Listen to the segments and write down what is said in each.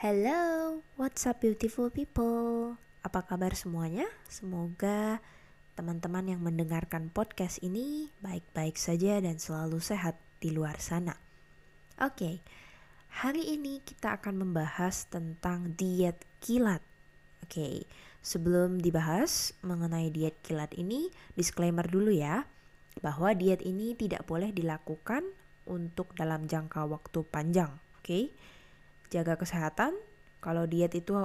Hello, what's up beautiful people? Apa kabar semuanya? Semoga teman-teman yang mendengarkan podcast ini baik-baik saja dan selalu sehat di luar sana. Oke, okay, hari ini kita akan membahas tentang diet kilat. Oke, okay, sebelum dibahas mengenai diet kilat ini, disclaimer dulu ya, bahwa diet ini tidak boleh dilakukan untuk dalam jangka waktu panjang. Oke, okay? Jaga kesehatan. Kalau diet itu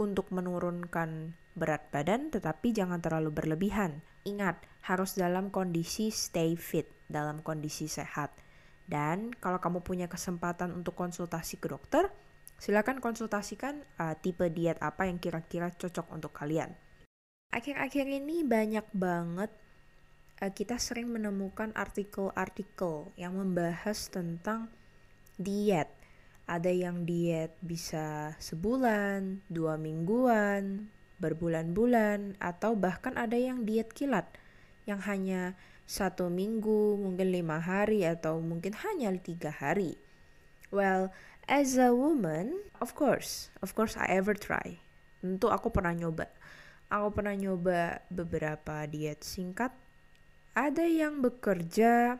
untuk menurunkan berat badan, tetapi jangan terlalu berlebihan. Ingat, harus dalam kondisi stay fit, dalam kondisi sehat. Dan kalau kamu punya kesempatan untuk konsultasi ke dokter, silakan konsultasikan uh, tipe diet apa yang kira-kira cocok untuk kalian. Akhir-akhir ini banyak banget uh, kita sering menemukan artikel-artikel yang membahas tentang diet ada yang diet bisa sebulan, dua mingguan, berbulan-bulan, atau bahkan ada yang diet kilat yang hanya satu minggu, mungkin lima hari, atau mungkin hanya tiga hari. Well, as a woman, of course, of course I ever try. Tentu aku pernah nyoba. Aku pernah nyoba beberapa diet singkat. Ada yang bekerja,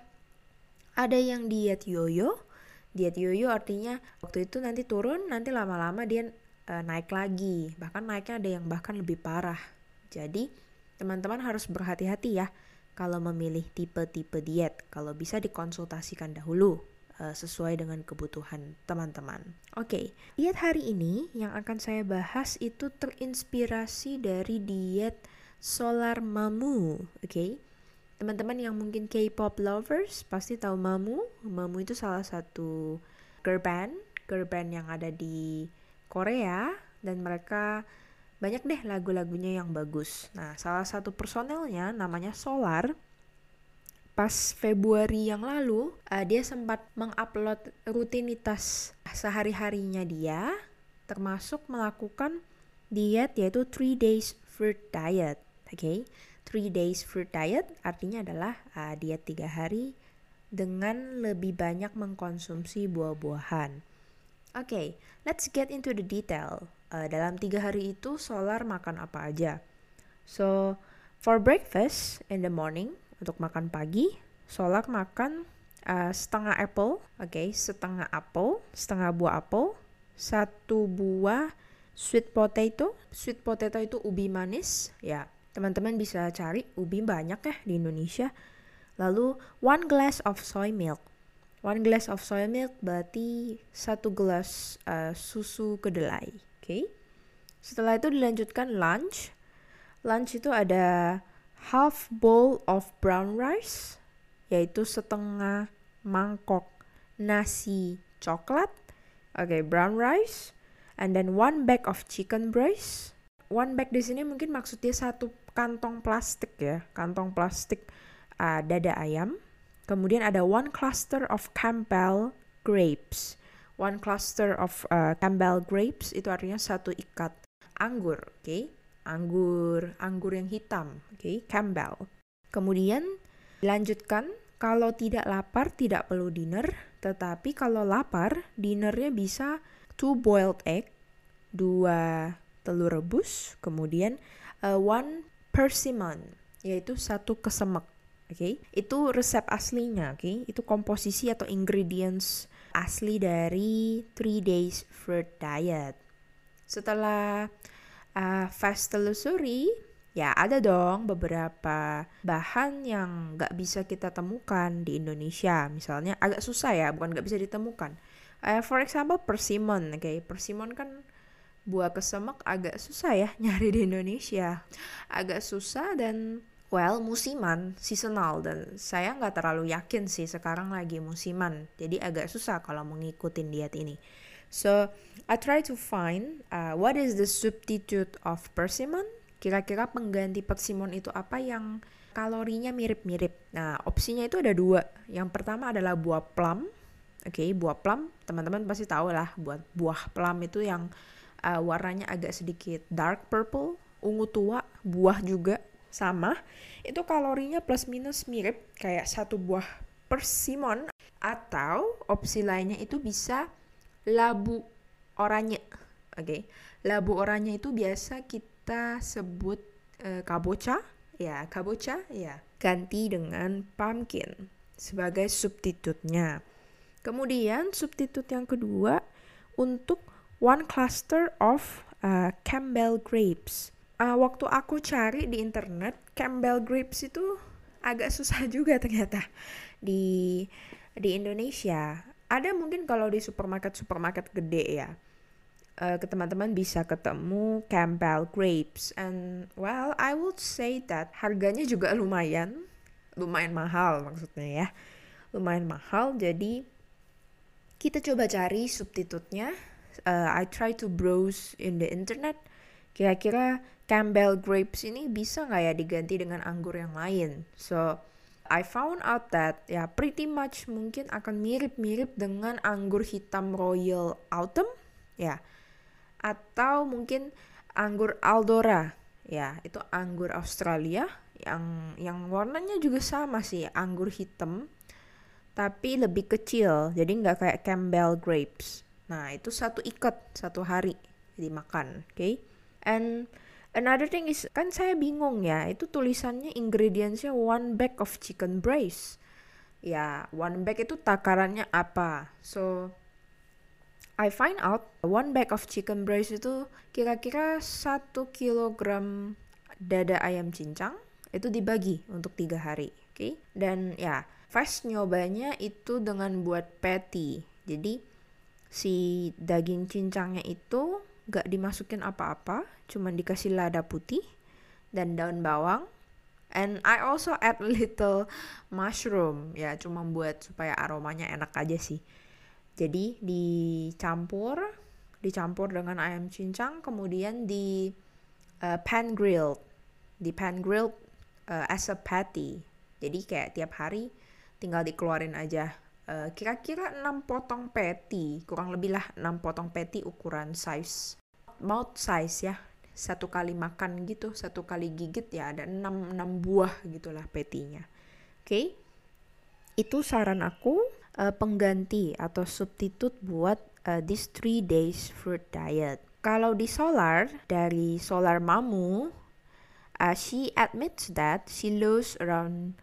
ada yang diet yoyo, diet yoyo artinya waktu itu nanti turun nanti lama-lama dia uh, naik lagi bahkan naiknya ada yang bahkan lebih parah jadi teman-teman harus berhati-hati ya kalau memilih tipe-tipe diet kalau bisa dikonsultasikan dahulu uh, sesuai dengan kebutuhan teman-teman. Oke, okay. diet hari ini yang akan saya bahas itu terinspirasi dari diet Solar Mamu, oke? Okay? Teman-teman yang mungkin K-pop lovers pasti tahu Mamu. Mamu itu salah satu girl band, girl band yang ada di Korea dan mereka banyak deh lagu-lagunya yang bagus. Nah, salah satu personelnya namanya Solar. Pas Februari yang lalu, uh, dia sempat mengupload rutinitas sehari-harinya dia, termasuk melakukan diet yaitu 3 days fruit diet. Oke, okay? Three days fruit diet artinya adalah uh, diet tiga hari dengan lebih banyak mengkonsumsi buah-buahan. Oke, okay, let's get into the detail. Uh, dalam tiga hari itu Solar makan apa aja? So, for breakfast in the morning untuk makan pagi, Solar makan uh, setengah apple, oke, okay, setengah apple, setengah buah apple, satu buah sweet potato. Sweet potato itu ubi manis, ya Teman-teman bisa cari ubi banyak ya di Indonesia. Lalu one glass of soy milk. One glass of soy milk berarti satu gelas uh, susu kedelai. Oke. Okay? Setelah itu dilanjutkan lunch. Lunch itu ada half bowl of brown rice yaitu setengah mangkok nasi coklat. Oke, okay, brown rice and then one bag of chicken breast one bag di sini mungkin maksudnya satu kantong plastik ya, kantong plastik uh, dada ayam. Kemudian ada one cluster of Campbell grapes. One cluster of uh, Campbell grapes itu artinya satu ikat anggur, oke? Okay? Anggur, anggur yang hitam, oke? Okay? Campbell. Kemudian lanjutkan kalau tidak lapar tidak perlu dinner, tetapi kalau lapar dinernya bisa two boiled egg, dua telur rebus, kemudian uh, one persimmon, yaitu satu kesemek. Oke, okay? itu resep aslinya, oke? Okay? Itu komposisi atau ingredients asli dari three days fruit diet. Setelah uh, fast telusuri, ya ada dong beberapa bahan yang nggak bisa kita temukan di Indonesia. Misalnya agak susah ya, bukan nggak bisa ditemukan. Uh, for example, persimmon, oke? Okay? Persimmon kan buah kesemek agak susah ya nyari di Indonesia. Agak susah dan well musiman seasonal. Dan saya nggak terlalu yakin sih sekarang lagi musiman. Jadi agak susah kalau mengikuti diet ini. So I try to find uh, what is the substitute of persimmon? Kira-kira pengganti persimmon itu apa yang kalorinya mirip-mirip? Nah opsinya itu ada dua. Yang pertama adalah buah plum. Oke okay, buah plum. Teman-teman pasti tahu lah buat buah plum itu yang uh, warnanya agak sedikit dark purple, ungu tua, buah juga sama. Itu kalorinya plus minus mirip kayak satu buah persimmon atau opsi lainnya itu bisa labu oranye. Oke. Okay. Labu oranye itu biasa kita sebut uh, kabocha, ya, kabocha, ya. Ganti dengan pumpkin sebagai substitutnya. Kemudian substitut yang kedua untuk one cluster of uh, Campbell grapes. Uh, waktu aku cari di internet, Campbell grapes itu agak susah juga ternyata di di Indonesia. Ada mungkin kalau di supermarket supermarket gede ya. Uh, ke teman-teman bisa ketemu Campbell grapes and well I would say that harganya juga lumayan lumayan mahal maksudnya ya lumayan mahal jadi kita coba cari substitutnya uh, I try to browse in the internet. Kira-kira Campbell grapes ini bisa nggak ya diganti dengan anggur yang lain? So I found out that ya pretty much mungkin akan mirip-mirip dengan anggur hitam Royal Autumn ya. Atau mungkin anggur Aldora ya. Itu anggur Australia yang yang warnanya juga sama sih anggur hitam tapi lebih kecil. Jadi nggak kayak Campbell grapes nah itu satu ikat satu hari dimakan oke okay? and another thing is kan saya bingung ya itu tulisannya ingredientsnya one bag of chicken breast ya one bag itu takarannya apa so I find out one bag of chicken breast itu kira-kira satu kilogram dada ayam cincang itu dibagi untuk tiga hari oke okay? dan ya Fast nyobanya itu dengan buat patty. Jadi si daging cincangnya itu gak dimasukin apa-apa, cuman dikasih lada putih dan daun bawang. And I also add little mushroom, ya cuma buat supaya aromanya enak aja sih. Jadi dicampur, dicampur dengan ayam cincang, kemudian di uh, pan grilled, di pan grilled uh, as a patty. Jadi kayak tiap hari tinggal dikeluarin aja eh, kira-kira 6 potong patty kurang lebih lah 6 potong patty ukuran size mouth size ya. Satu kali makan gitu satu kali gigit ya ada 6, 6 buah gitulah patty-nya oke? Okay? itu saran aku uh, pengganti atau substitut buat uh, this 3 days fruit diet. Kalau di solar dari solar mamu uh, she admits that she lose around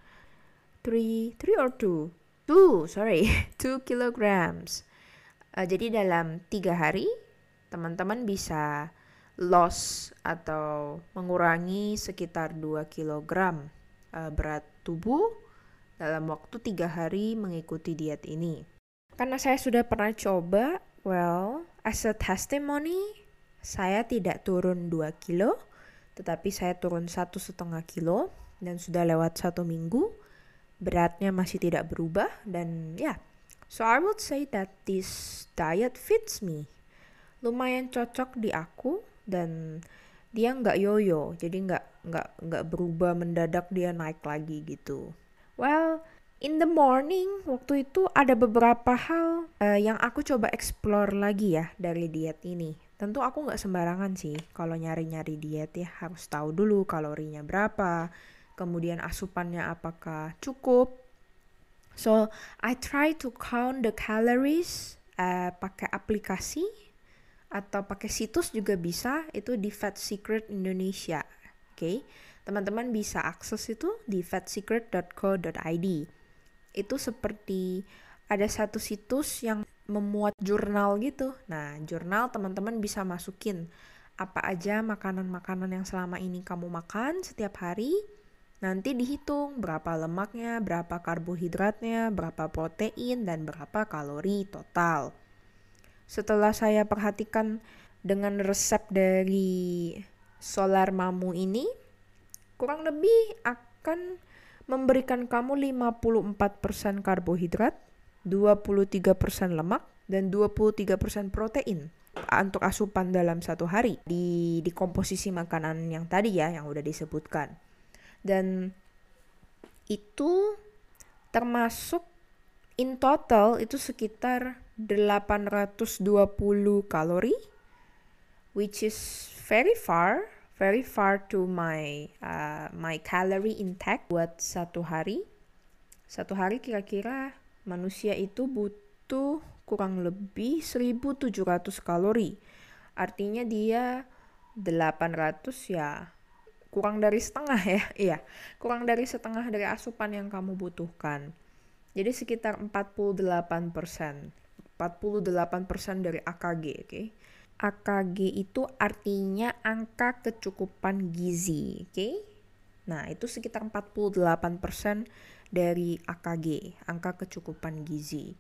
three three or two two sorry. Two kilograms. Uh, jadi dalam tiga hari teman-teman bisa loss atau mengurangi sekitar 2 kilogram uh, berat tubuh dalam waktu tiga hari mengikuti diet ini. Karena saya sudah pernah coba, well, as a testimony, saya tidak turun 2 kilo, tetapi saya turun satu setengah kilo dan sudah lewat satu minggu beratnya masih tidak berubah dan ya yeah. so I would say that this diet fits me lumayan cocok di aku dan dia nggak yoyo jadi nggak nggak nggak berubah mendadak dia naik lagi gitu well in the morning waktu itu ada beberapa hal uh, yang aku coba explore lagi ya dari diet ini tentu aku nggak sembarangan sih kalau nyari-nyari diet ya harus tahu dulu kalorinya berapa kemudian asupannya apakah cukup. So I try to count the calories uh, pakai aplikasi atau pakai situs juga bisa itu di Fat Secret Indonesia. Oke, okay? teman-teman bisa akses itu di fatsecret.co.id. Itu seperti ada satu situs yang memuat jurnal gitu. Nah, jurnal teman-teman bisa masukin apa aja makanan-makanan yang selama ini kamu makan setiap hari Nanti dihitung berapa lemaknya, berapa karbohidratnya, berapa protein, dan berapa kalori total. Setelah saya perhatikan dengan resep dari Solar Mamu ini, kurang lebih akan memberikan kamu 54% karbohidrat, 23% lemak, dan 23% protein untuk asupan dalam satu hari di, di komposisi makanan yang tadi ya yang udah disebutkan dan itu termasuk in total itu sekitar 820 kalori which is very far very far to my uh, my calorie intake buat satu hari satu hari kira-kira manusia itu butuh kurang lebih 1700 kalori. Artinya dia 800 ya kurang dari setengah ya. Iya, kurang dari setengah dari asupan yang kamu butuhkan. Jadi sekitar 48 persen. 48 persen dari AKG, oke? Okay? AKG itu artinya angka kecukupan gizi, oke? Okay? Nah, itu sekitar 48% dari AKG, angka kecukupan gizi.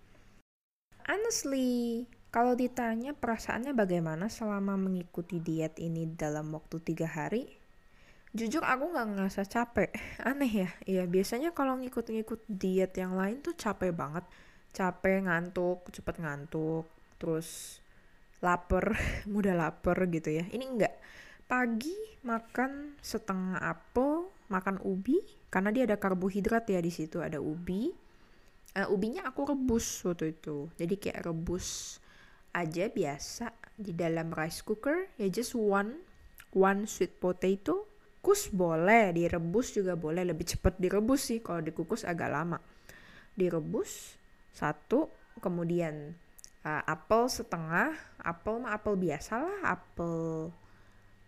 Honestly, kalau ditanya perasaannya bagaimana selama mengikuti diet ini dalam waktu tiga hari, jujur aku nggak ngerasa capek. Aneh ya, ya biasanya kalau ngikut-ngikut diet yang lain tuh capek banget. Capek, ngantuk, cepet ngantuk, terus lapar, mudah lapar gitu ya. Ini enggak. Pagi makan setengah apel, makan ubi karena dia ada karbohidrat ya di situ ada ubi uh, ubinya aku rebus waktu itu jadi kayak rebus aja biasa di dalam rice cooker ya just one one sweet potato kus boleh direbus juga boleh. Lebih cepat direbus sih kalau dikukus agak lama. Direbus satu kemudian uh, apel setengah. Apel mah apel biasa lah apel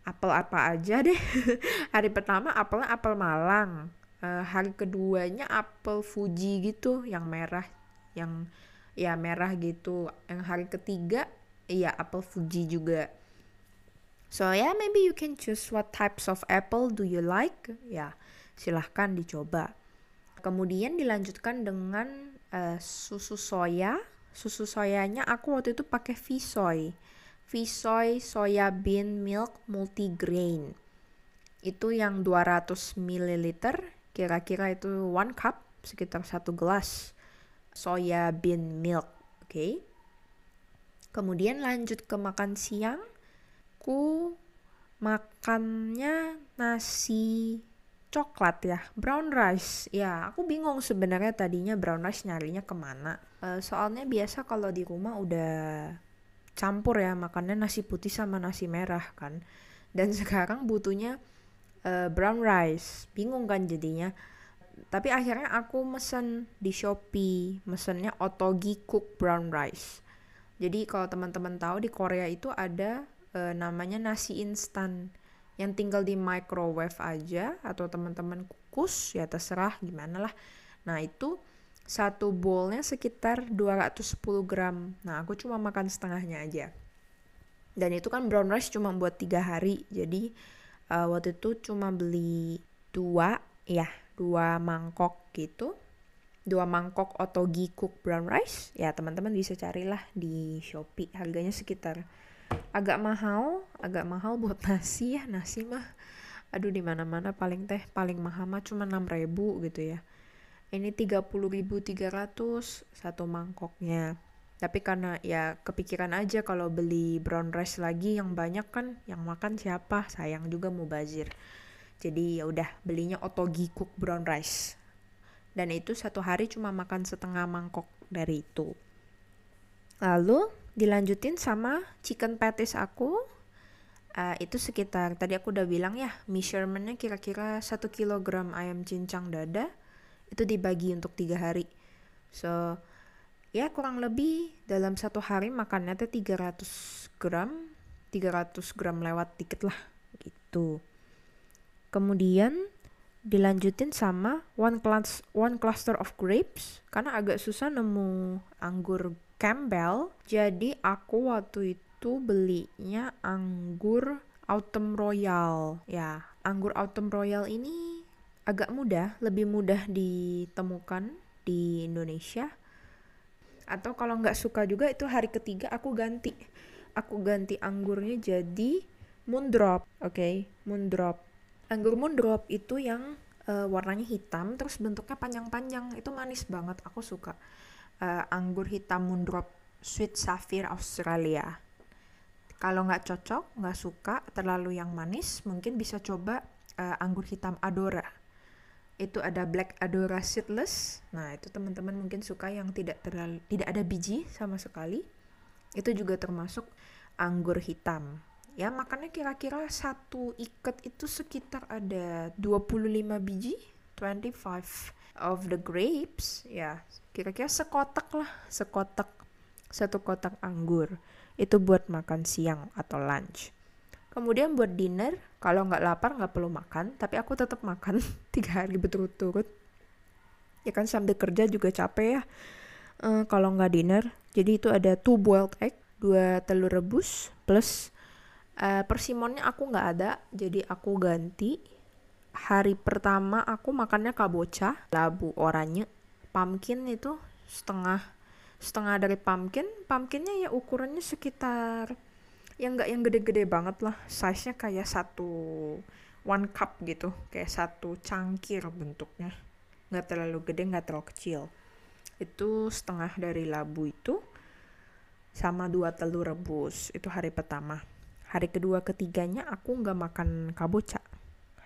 apel apa aja deh. Hari pertama apelnya apel Malang. Uh, hari keduanya apel Fuji gitu yang merah yang ya merah gitu. Yang hari ketiga iya apel Fuji juga so yeah maybe you can choose what types of apple do you like ya silahkan dicoba kemudian dilanjutkan dengan uh, susu soya susu soyanya aku waktu itu pakai Visoy Visoy Soya Bean Milk Multigrain. Itu yang 200 ml, kira-kira itu one cup, sekitar satu gelas soya bean milk, oke? Okay? Kemudian lanjut ke makan siang, ku makannya nasi coklat ya, brown rice. Ya, aku bingung sebenarnya tadinya brown rice nyarinya ke mana. Uh, soalnya biasa kalau di rumah udah campur ya makannya nasi putih sama nasi merah kan dan sekarang butuhnya uh, brown rice bingung kan jadinya tapi akhirnya aku mesen di Shopee mesennya Otogi Cook Brown Rice jadi kalau teman-teman tahu di Korea itu ada uh, namanya nasi instan yang tinggal di microwave aja atau teman-teman kukus ya terserah gimana lah nah itu satu bowlnya sekitar 210 gram. Nah, aku cuma makan setengahnya aja. Dan itu kan brown rice cuma buat tiga hari. Jadi uh, waktu itu cuma beli dua, ya, dua mangkok gitu. Dua mangkok otogi cook brown rice. Ya, teman-teman bisa carilah di Shopee. Harganya sekitar agak mahal, agak mahal buat nasi ya. Nasi mah. Aduh di mana-mana paling teh paling mahal mah cuma 6000 gitu ya. Ini 30.300 satu mangkoknya. Tapi karena ya kepikiran aja kalau beli brown rice lagi yang banyak kan yang makan siapa? Sayang juga mau bazir jadi ya udah belinya otogi cook brown rice. Dan itu satu hari cuma makan setengah mangkok dari itu. Lalu dilanjutin sama chicken patties aku. Uh, itu sekitar tadi aku udah bilang ya measurementnya kira-kira satu kilogram ayam cincang dada itu dibagi untuk tiga hari. So ya kurang lebih dalam satu hari makannya tuh 300 gram 300 gram lewat dikit lah gitu. Kemudian dilanjutin sama one class one cluster of grapes karena agak susah nemu anggur Campbell jadi aku waktu itu belinya anggur Autumn Royal ya anggur Autumn Royal ini agak mudah, lebih mudah ditemukan di Indonesia. Atau kalau nggak suka juga itu hari ketiga aku ganti. Aku ganti anggurnya jadi moondrop, oke, okay? moondrop. Anggur moondrop itu yang uh, warnanya hitam, terus bentuknya panjang-panjang, itu manis banget, aku suka. Uh, anggur hitam moondrop Sweet Sapphire Australia. Kalau nggak cocok, nggak suka terlalu yang manis, mungkin bisa coba uh, anggur hitam Adora. Itu ada black adora seedless. Nah itu teman-teman mungkin suka yang tidak terlalu tidak ada biji sama sekali. Itu juga termasuk anggur hitam. Ya makannya kira-kira satu ikat itu sekitar ada 25 biji 25 of the grapes ya kira-kira sekotak lah sekotak satu kotak anggur. Itu buat makan siang atau lunch. Kemudian buat dinner, kalau nggak lapar nggak perlu makan, tapi aku tetap makan tiga hari berturut-turut. Ya kan sambil kerja juga capek ya. Uh, kalau nggak dinner, jadi itu ada two boiled egg, dua telur rebus, plus uh, persimonnya aku nggak ada, jadi aku ganti. Hari pertama aku makannya kabocha, labu oranye, pumpkin itu setengah setengah dari pumpkin. Pumpkinnya ya ukurannya sekitar yang nggak yang gede-gede banget lah. Size nya kayak satu one cup gitu kayak satu cangkir bentuknya. Nggak terlalu gede nggak terlalu kecil. Itu setengah dari labu itu sama dua telur rebus. Itu hari pertama. Hari kedua ketiganya aku nggak makan kabocha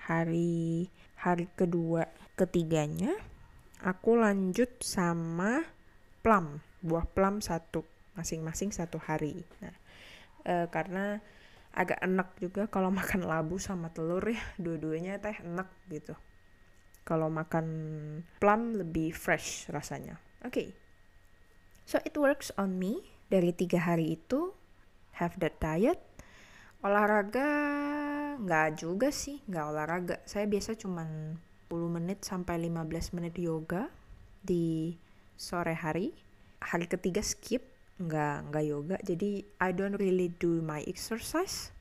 hari hari kedua ketiganya aku lanjut sama plum buah plum satu masing-masing satu hari. Nah uh, karena agak enak juga kalau makan labu sama telur ya dua-duanya teh enak gitu. Kalau makan plum lebih fresh rasanya. Oke. Okay. so it works on me. Dari tiga hari itu have that diet olahraga nggak juga sih nggak olahraga. Saya biasa cuman 10 menit sampai 15 menit yoga di sore hari. Hari ketiga skip nggak nggak yoga. Jadi I don't really do my exercise.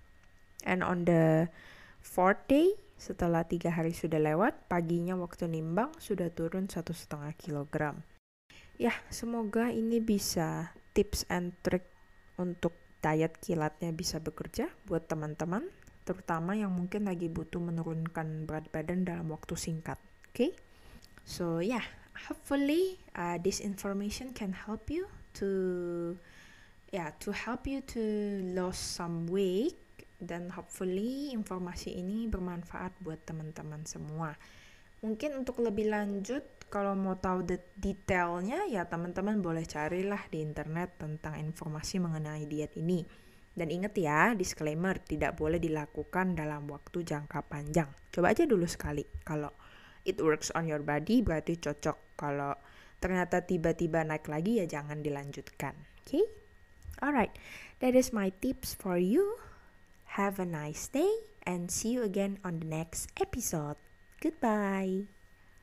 And on the fourth day setelah tiga hari sudah lewat paginya waktu nimbang sudah turun satu setengah kilogram. Ya semoga ini bisa tips and trick untuk diet kilatnya bisa bekerja buat teman-teman terutama yang mungkin lagi butuh menurunkan berat badan dalam waktu singkat oke okay? so yeah hopefully uh, this information can help you to ya yeah, to help you to lose some weight dan hopefully informasi ini bermanfaat buat teman-teman semua. Mungkin untuk lebih lanjut kalau mau tahu detailnya ya teman-teman boleh carilah di internet tentang informasi mengenai diet ini. Dan ingat ya, disclaimer tidak boleh dilakukan dalam waktu jangka panjang. Coba aja dulu sekali. Kalau it works on your body berarti cocok. Kalau ternyata tiba-tiba naik lagi ya jangan dilanjutkan. Oke? Okay? Alright, that is my tips for you. Have a nice day and see you again on the next episode. Goodbye.